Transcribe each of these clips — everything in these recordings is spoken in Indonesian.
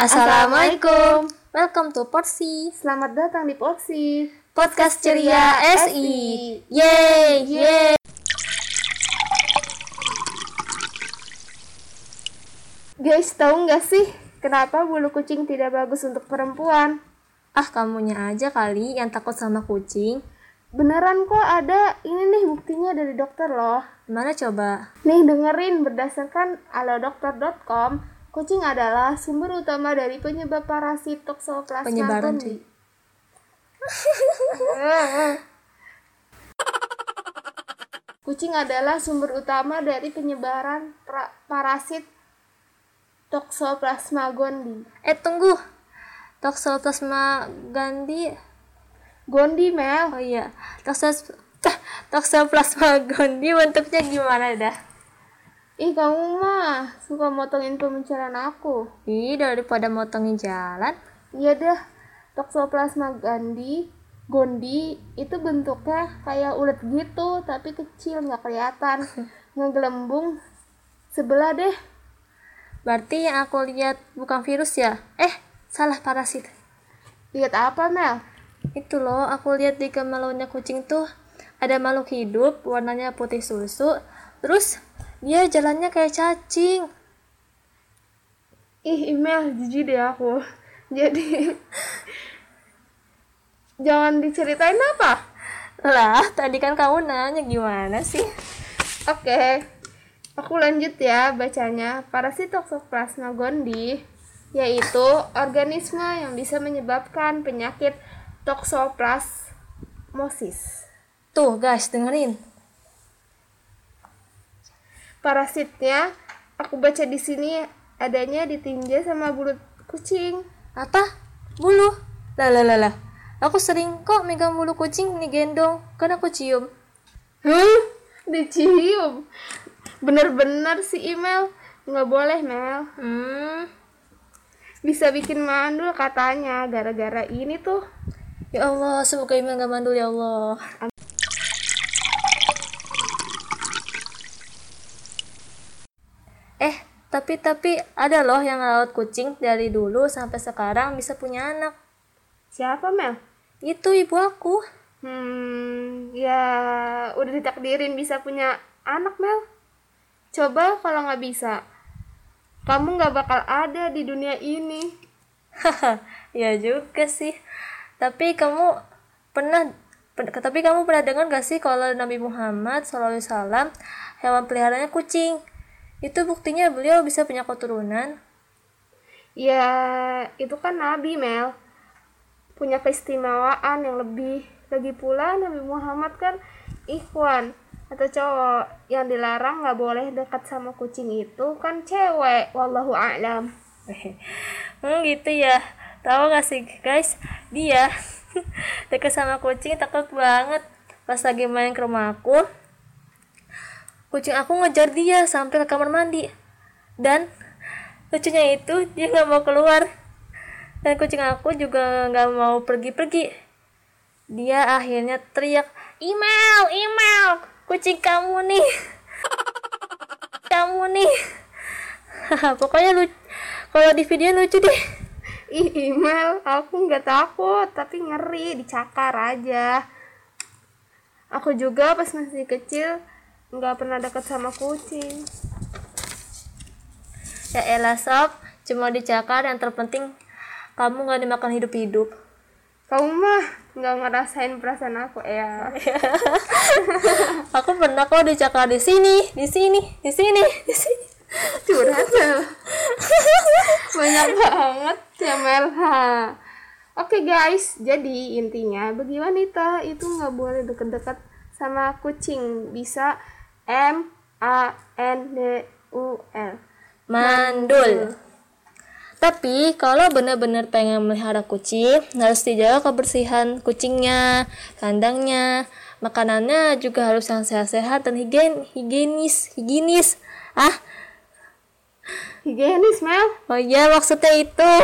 Assalamualaikum. Welcome to Porsi Selamat datang di Porsi. Podcast Ceria SI. Yeay, yeay. Guys, tahu nggak sih kenapa bulu kucing tidak bagus untuk perempuan? Ah, kamunya aja kali yang takut sama kucing. Beneran kok ada, ini nih buktinya dari dokter loh. Mana coba? Nih dengerin berdasarkan alodokter.com, kucing adalah sumber utama dari penyebab parasit Toxoplasma Penyebaran, cuy. Kucing adalah sumber utama dari penyebaran parasit Toxoplasma gondii. Eh, tunggu. Toxoplasma gondii. Gondi Mel, Oh iya, Toxos Toxoplasma gondii bentuknya gimana dah? Ih kamu mah suka motongin pembicaraan aku. Ih, daripada motongin jalan. Iya dah, Toxoplasma gondii, gondi itu bentuknya kayak ulet gitu, tapi kecil nggak kelihatan, ngegelembung sebelah deh. Berarti yang aku lihat bukan virus ya? Eh, salah parasit. Lihat apa Mel? Itu loh, aku lihat di kemaluannya kucing tuh ada makhluk hidup, warnanya putih susu. Terus dia jalannya kayak cacing. Ih email jijik deh aku. Jadi jangan diceritain apa? Lah, tadi kan kamu nanya gimana sih? Oke, aku lanjut ya bacanya. Parasit Toxoplasma gondii yaitu organisme yang bisa menyebabkan penyakit toxoplasmosis. Tuh, guys, dengerin. Parasitnya aku baca di sini adanya di tinja sama bulu kucing. Apa? Bulu? Lah, lah, lah, lah. Aku sering kok megang bulu kucing nih gendong, kan aku cium. Huh? Dicium. Bener-bener si email nggak boleh Mel. Hmm, Bisa bikin mandul katanya gara-gara ini tuh. ya Allah, semoga Imel gak mandul ya Allah. Eh, tapi tapi ada loh yang ngerawat kucing dari dulu sampai sekarang bisa punya anak. Siapa Mel? Itu ibu aku. Hmm, ya udah ditakdirin bisa punya anak Mel. Coba kalau nggak bisa, kamu nggak bakal ada di dunia ini. Haha, ya juga sih. Tapi kamu pernah tapi kamu pernah dengar gak sih kalau Nabi Muhammad SAW hewan peliharaannya kucing? Itu buktinya beliau bisa punya keturunan. Ya itu kan Nabi Mel punya keistimewaan yang lebih. Lagi pula Nabi Muhammad kan ikhwan atau cowok yang dilarang nggak boleh dekat sama kucing itu kan cewek. Wallahu a'lam. hmm gitu ya tahu gak sih guys dia deket sama kucing takut banget pas lagi main ke rumah aku kucing aku ngejar dia sampai ke kamar mandi. Dan lucunya itu dia nggak mau keluar. Dan kucing aku juga nggak mau pergi-pergi. Dia akhirnya teriak email email kucing kamu nih. Kamu nih. Pokoknya lucu kalau di video lucu deh. Ih, email aku nggak takut, tapi ngeri, dicakar aja. Aku juga pas masih kecil nggak pernah deket sama kucing. ya elah sob cuma dicakar yang terpenting kamu nggak dimakan hidup-hidup Kamu mah nggak ngerasain perasaan aku ya. aku pernah kok dicakar di sini di sini di sini di sini Curhat Mel. Banyak banget ya Mel. Ha. Oke guys, jadi intinya bagi wanita itu nggak boleh deket-deket sama kucing. Bisa M A N D U L. mandul tapi kalau benar-benar pengen melihara kucing harus dijaga kebersihan kucingnya kandangnya makanannya juga harus yang sehat-sehat dan higien higienis higienis ah Higienis Mel. Oh iya maksudnya itu.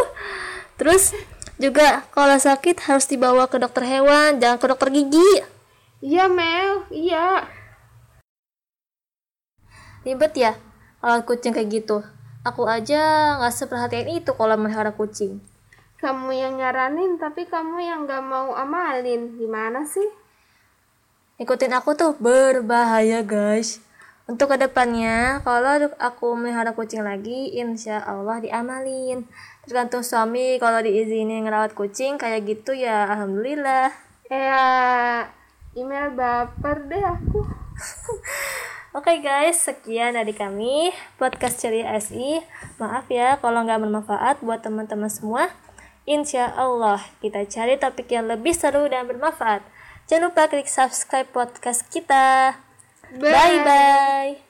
Terus juga kalau sakit harus dibawa ke dokter hewan, jangan ke dokter gigi. Iya Mel, iya. Ribet ya kalau kucing kayak gitu. aku aja nggak seperhatian itu kalau melihara kucing Kamu yang nyaranin tapi kamu yang gak mau amalin. Gimana sih? ikutin aku tuh berbahaya guys untuk ke depannya kalau aku melihara kucing lagi insya Allah diamalin tergantung suami kalau diizinin ngerawat kucing kayak gitu ya alhamdulillah Ya, email baper deh aku. Oke guys, sekian dari kami podcast Ceria SI. Maaf ya kalau nggak bermanfaat buat teman-teman semua. Insya Allah kita cari topik yang lebih seru dan bermanfaat. Jangan lupa klik subscribe podcast kita. Bye bye.